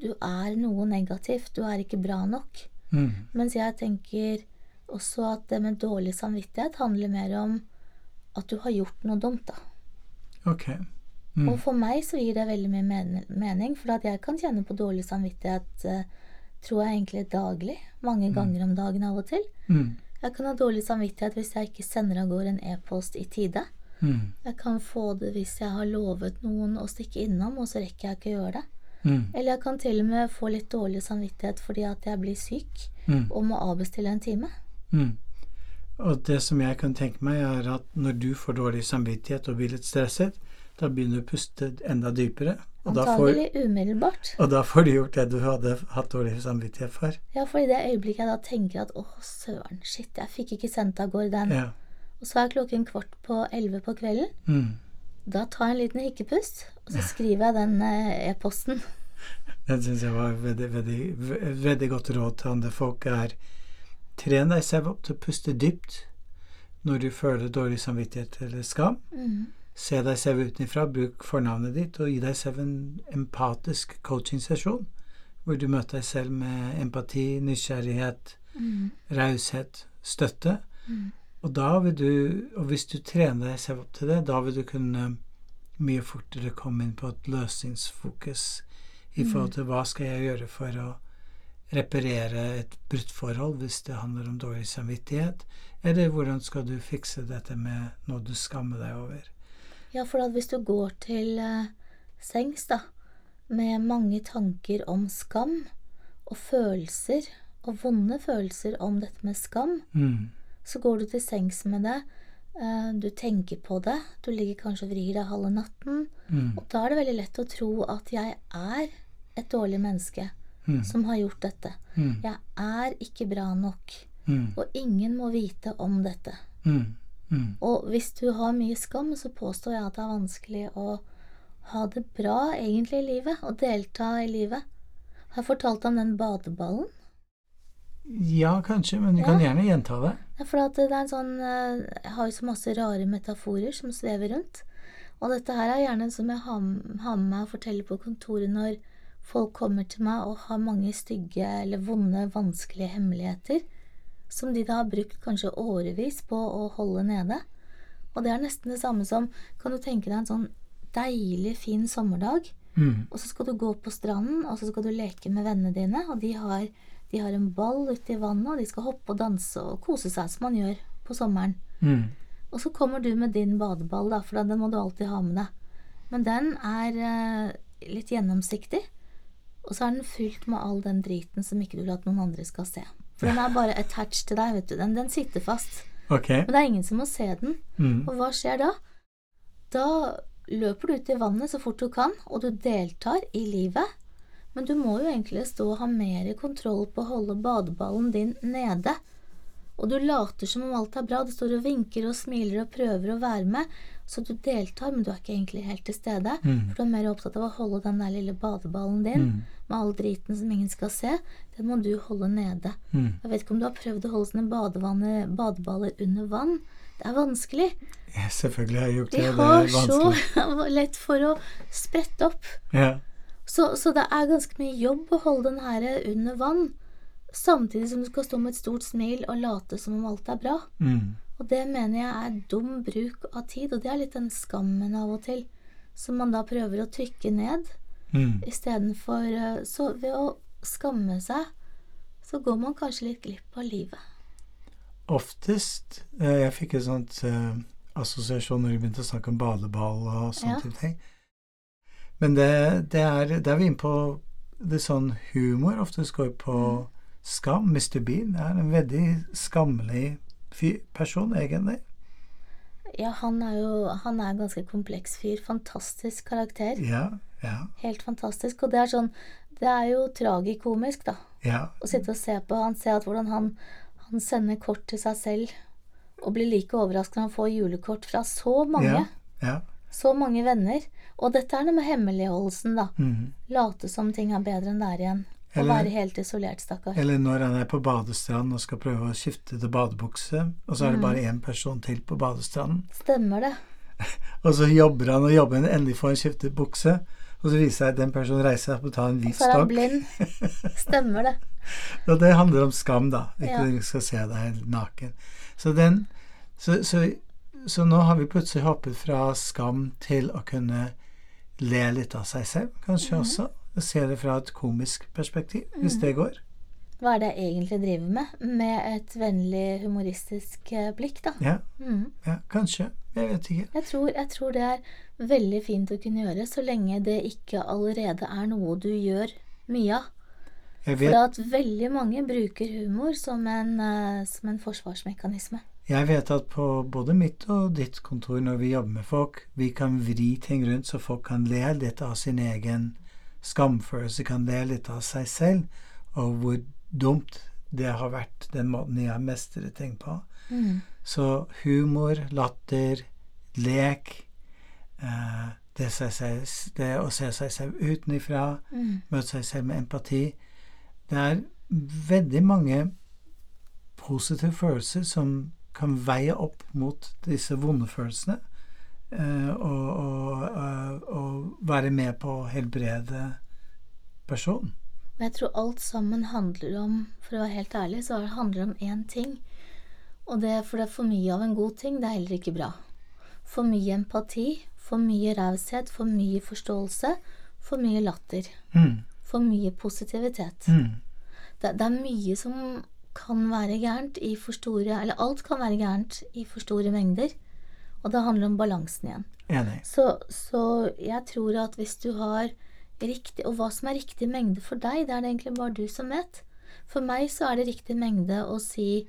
du er noe negativt, du er ikke bra nok. Mm. Mens jeg tenker også at det med dårlig samvittighet handler mer om at du har gjort noe dumt, da. Ok. Mm. Og for meg så gir det veldig mye men mening, for at jeg kan kjenne på dårlig samvittighet eh, tror jeg egentlig daglig. Mange ganger om dagen av og til. Mm. Jeg kan ha dårlig samvittighet hvis jeg ikke sender av gårde en e-post i tide. Mm. Jeg kan få det hvis jeg har lovet noen å stikke innom, og så rekker jeg ikke å gjøre det. Mm. Eller jeg kan til og med få litt dårlig samvittighet fordi at jeg blir syk Mm. og må avbestille en time. Mm. Og det som jeg kan tenke meg, er at når du får dårlig samvittighet og blir litt stresset, da begynner du å puste enda dypere. Og da, får, umiddelbart. og da får du gjort det du hadde hatt dårlig samvittighet for. Ja, for i det øyeblikket jeg da tenker at å, søren, shit, jeg fikk ikke sendt av gårde den. Ja. Og så er klokken kvart på elleve på kvelden. Mm. Da tar jeg en liten hikkepust, og så skriver jeg den eh, e-posten. Den syns jeg var veldig, veldig, veldig godt råd til andre folk. er Tren deg selv opp til å puste dypt når du føler dårlig samvittighet eller skam. Mm. Se deg selv utenfra, bruk fornavnet ditt, og gi deg selv en empatisk coachingsesjon. Hvor du møter deg selv med empati, nysgjerrighet, Mm. raushet, støtte. Mm. Og da vil du, og hvis du trener deg selv opp til det, da vil du kunne mye fortere komme inn på et løsningsfokus i forhold til hva skal jeg gjøre for å reparere et brutt forhold hvis det handler om dårlig samvittighet, eller hvordan skal du fikse dette med noe du skammer deg over. Ja, for at hvis du går til uh, sengs, da, med mange tanker om skam, og følelser, og vonde følelser om dette med skam, Mm. så går du til sengs med det. Uh, Du tenker på det. Du ligger kanskje og vrir deg halve natten. Mm. Og da er det veldig lett å tro at jeg er et dårlig menneske Mm. som har gjort dette. Mm. Jeg er ikke bra nok, Mm. og ingen må vite om dette. Mm. Mm. Og hvis du har mye skam, så påstår jeg at det er vanskelig å ha det bra egentlig i livet, og delta i livet. Har jeg fortalt om den badeballen? Ja, kanskje, men du kan gjerne gjenta det. Ja, for at det er en sånn eh, Jeg har jo så masse rare metaforer som svever rundt. Og dette her er gjerne som jeg har med meg og forteller på kontoret når folk kommer til meg og har mange stygge eller vonde, vanskelige hemmeligheter som de da har brukt kanskje årevis på å holde nede. Og det er nesten det samme som Kan du tenke deg en sånn deilig, fin sommerdag, Mm. og så skal du gå på stranden, og så skal du leke med vennene dine, og de har, de har en ball ute i vannet, og de skal hoppe og danse og kose seg som man gjør på sommeren. Mm. Og så kommer du med din badeball, da, for den må du alltid ha med deg. Men den er eh, litt gjennomsiktig, og så er den fylt med all den driten som ikke du vil at noen andre skal se. For den er bare attached til deg, vet du. Den, den sitter fast. Okay. Men det er ingen som må se den. Mm. Og hva skjer da? Da løper du ut i vannet så fort du kan, og du deltar i livet. Men du må jo egentlig stå og ha mer kontroll på å holde badeballen din nede. og du later som om alt er bra. Du står og vinker og smiler og prøver å være med. Så du deltar, men du er ikke egentlig helt til stede. Mm. For du er mer opptatt av å holde den der lille badeballen din Mm. med all driten som ingen skal se. Den må du holde nede. Mm. Jeg vet ikke om du har prøvd å holde sånne badeballer under vann. Det er vanskelig. Ja, selvfølgelig har jeg gjort det. Det har det så lett for å sprette opp. Ja. Så, så det er ganske mye jobb å holde den her under vann, samtidig som du skal stå med et stort smil og late som om alt er bra. Mm. Og det mener jeg er dum bruk av tid, og det er litt den skammen av og til, som man da prøver å trykke ned, Mm. istedenfor eh, Så ved å skamme seg, så går man kanskje litt glipp av livet. Oftest eh, Jeg fikk en sånn eh, assosiasjon når vi begynte å snakke om badeball og sånne Ja. ting. Men det, det er Da er vi inne på det sånn humor oftest går på Mm. skam. Mr. Bean er en veldig skammelig person, egentlig. Ja, han er jo Han er en ganske kompleks fyr. Fantastisk karakter. Ja, ja, Helt fantastisk. Og det er sånn Det er jo tragikomisk, da. ja. Å sitte og se på han, se at hvordan han, han sender kort til seg selv, og blir like overrasket når han får julekort fra så mange. Ja. Så mange venner. Og dette er noe med hemmeligholdelsen, da. Mhm. Late som ting er bedre enn det er igjen. Eller- være helt isolert, stakkar. Eller når han er på badestranden og skal prøve å skifte til badebukse, og så er det Mm. bare én person til på badestranden. Stemmer det. Og så jobber han og jobber, endelig får han skiftet bukse. Og så viser det seg at den personen reiser seg og tar en hvit Så er han blind. Stemmer det. Og det handler om skam, da. Ikke Ja. at du skal se deg naken. Så, den, så, så, så nå har vi plutselig hoppet fra skam til å kunne le litt av seg selv, kanskje Mhm. også. Og se det fra et komisk perspektiv, hvis det går. Hva er det jeg egentlig driver med? Med et vennlig, humoristisk eh, blikk, da. Ja, Mm. ja kanskje. Jeg vet ikke. Jeg tror, jeg tror det er veldig fint å kunne gjøre, så lenge det ikke allerede er noe du gjør mye av. For at veldig mange bruker humor som en, eh, som en forsvarsmekanisme. jeg vet at på både mitt og ditt kontor, når vi jobber med folk, vi kan vri ting rundt så folk kan le litt av sin egen skamfølelse, kan le litt av seg selv, og hvor dumt det har vært, den måten jeg har mestret ting på. Mm. Så humor, latter, lek, eh, det, seg det å se seg selv utenifra, Mm. møte seg selv med empati Det er veldig mange positive følelser som kan veie opp mot disse vonde følelsene. Eh, og, og, og, og være med på å helbrede personen. Og jeg tror alt sammen handler om, for å være helt ærlig, så handler det om én ting. Og det er for det er for mye av en god ting, det er heller ikke bra. For mye empati, for mye raushet, for mye forståelse, for mye latter. Mm. For mye positivitet. Mm. Det, det er mye som kan være gærent i for store Eller alt kan være gærent i for store mengder. Og det handler om balansen igjen. Enig. Så, så jeg tror at hvis du har riktig Og hva som er riktig mengde for deg, det er det egentlig bare du som vet. For meg så er det riktig mengde å si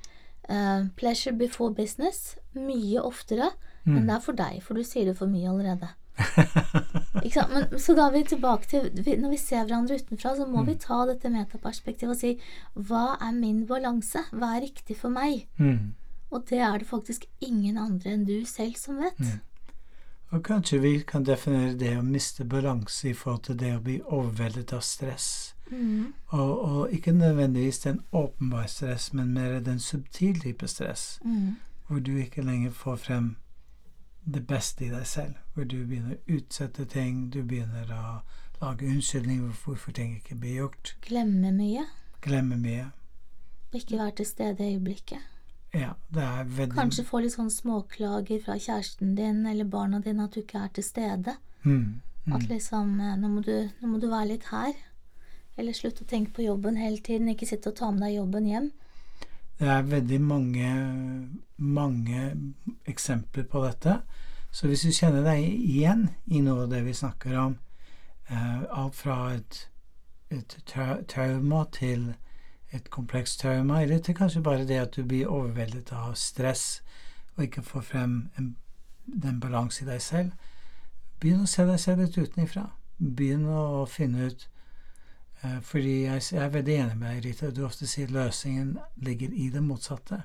uh, 'pleasure before business' mye oftere enn det er for deg, for du sier det for mye allerede. Men, så da er vi tilbake til vi, Når vi ser hverandre utenfra, så må vi ta dette metaperspektivet og si hva er min balanse? Hva er riktig for meg? Mm. Og det er det faktisk ingen andre enn du selv som vet. Og kanskje vi kan definere det å miste balanse i forhold til det å bli overveldet av stress. Mm. Og, og ikke nødvendigvis den åpenbare stress, men mer den subtile type stress. Mm. Hvor du ikke lenger får frem det beste i deg selv. Hvor du begynner å utsette ting, du begynner å lage unnskyldninger for hvorfor ting ikke blir gjort. Glemme mye. Glemme mye. Og ikke være til stede i øyeblikket. Ja, det er veldig Kanskje få litt sånn småklager fra kjæresten din eller barna dine at du ikke er til stede. mm, At mm. liksom eh, nå må, du, nå må du være litt her. Eller slutt å tenke på jobben hele tiden. Ikke sitte og ta med deg jobben hjem. Det er veldig mange, mange eksempler på dette. Så hvis du kjenner deg igjen i noe av det vi snakker om, eh, alt fra et, et tra trauma til et komplekst trauma, eller til kanskje bare det at du blir overveldet av stress og ikke får frem en, den balanse i deg selv, begynn å se deg selv litt utenifra. Begynn å finne ut eh, Fordi jeg, jeg er veldig enig med deg, Rita. Du ofte sier løsningen ligger i det motsatte.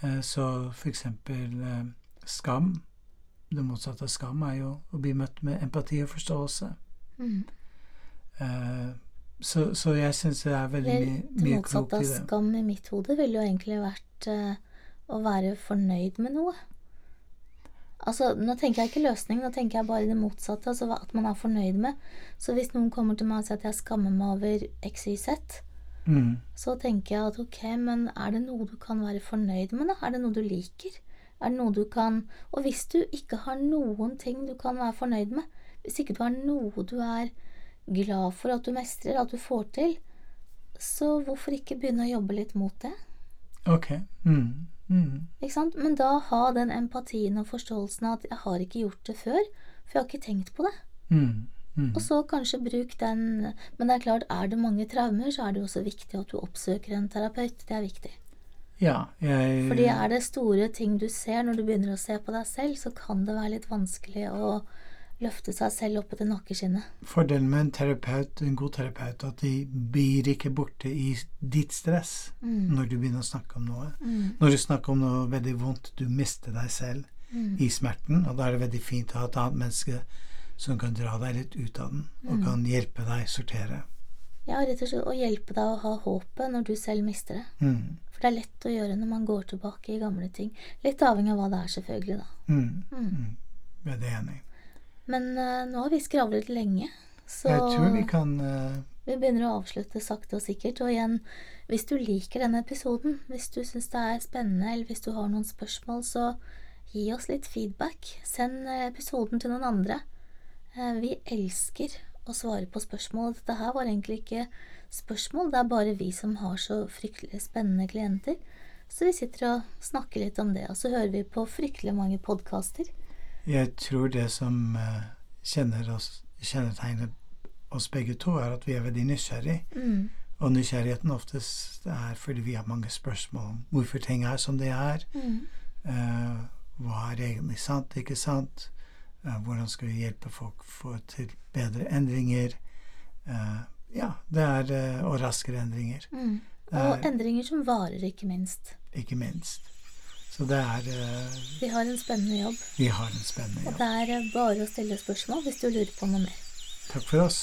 Eh, så for eksempel eh, skam. Det motsatte av skam er jo å bli møtt med empati og forståelse. Mm. Så, så jeg syns det er veldig mye, mye, det Det motsatte av skam i mitt hode ville jo egentlig vært uh, å være fornøyd med noe. Altså, nå tenker jeg ikke løsning, nå tenker jeg bare det motsatte, altså at man er fornøyd med. Så hvis noen kommer til meg og sier at jeg skammer meg over XYZ, Mm. så tenker jeg at ok, men er det noe du kan være fornøyd med, da? Er det noe du liker? Er det noe du kan Og hvis du ikke har noen ting du kan være fornøyd med, hvis ikke du har noe du er glad for at du mestrer, at du får til, så hvorfor ikke begynne å jobbe litt mot det? Ok. Mm. Mm. Ikke sant? Men da ha den empatien og forståelsen av at jeg har ikke gjort det før, for jeg har ikke tenkt på det. Mm. Mm. Og så kanskje bruk den Men det er klart, er det mange traumer, så er det også viktig at du oppsøker en terapeut. Det er viktig. Ja, jeg Fordi er det store ting du ser når du begynner å se på deg selv, så kan det være litt vanskelig å løfte seg selv opp etter nakkeskinnet. Fordelen med en terapeut, en god terapeut, at de blir ikke borte i ditt stress Mm. når du begynner å snakke om noe. Mm. Når du snakker om noe veldig vondt, du mister deg selv Mm. i smerten, og da er det veldig fint å ha et annet menneske som kan dra deg litt ut av den, og Mm. kan hjelpe deg sortere. Ja, rett og slett å hjelpe deg å ha håpet når du selv mister det. Mm. For det er lett å gjøre når man går tilbake i gamle ting. Litt avhengig av hva det er, selvfølgelig, da. Mm. Mm. Mm. Veldig enig. Men uh, nå har vi skravlet lenge, så Jeg tror vi kan uh... Vi begynner å avslutte sakte og sikkert. Og igjen, hvis du liker denne episoden, hvis du syns det er spennende, eller hvis du har noen spørsmål, så gi oss litt feedback. Send eh, episoden til noen andre. Vi elsker å svare på spørsmål. Dette her var egentlig ikke spørsmål, det er bare vi som har så fryktelig spennende klienter. Så vi sitter og snakker litt om det, og så hører vi på fryktelig mange podkaster. Jeg tror det som eh, oss, kjennetegner oss begge to, er at vi er veldig nysgjerrig. Mm. Og nysgjerrigheten oftest er fordi vi har mange spørsmål om hvorfor ting er som de er. Mm. Uh, hva er egentlig sant, ikke sant? Uh, hvordan skal vi hjelpe folk få til bedre endringer? Uh, ja, det er Og raskere endringer, Mm. Og er- endringer som varer, ikke minst. ikke minst. Så det er eh, Vi har en spennende jobb. Vi har en spennende jobb. Og det er bare å stille spørsmål hvis du lurer på noe mer. Takk for oss.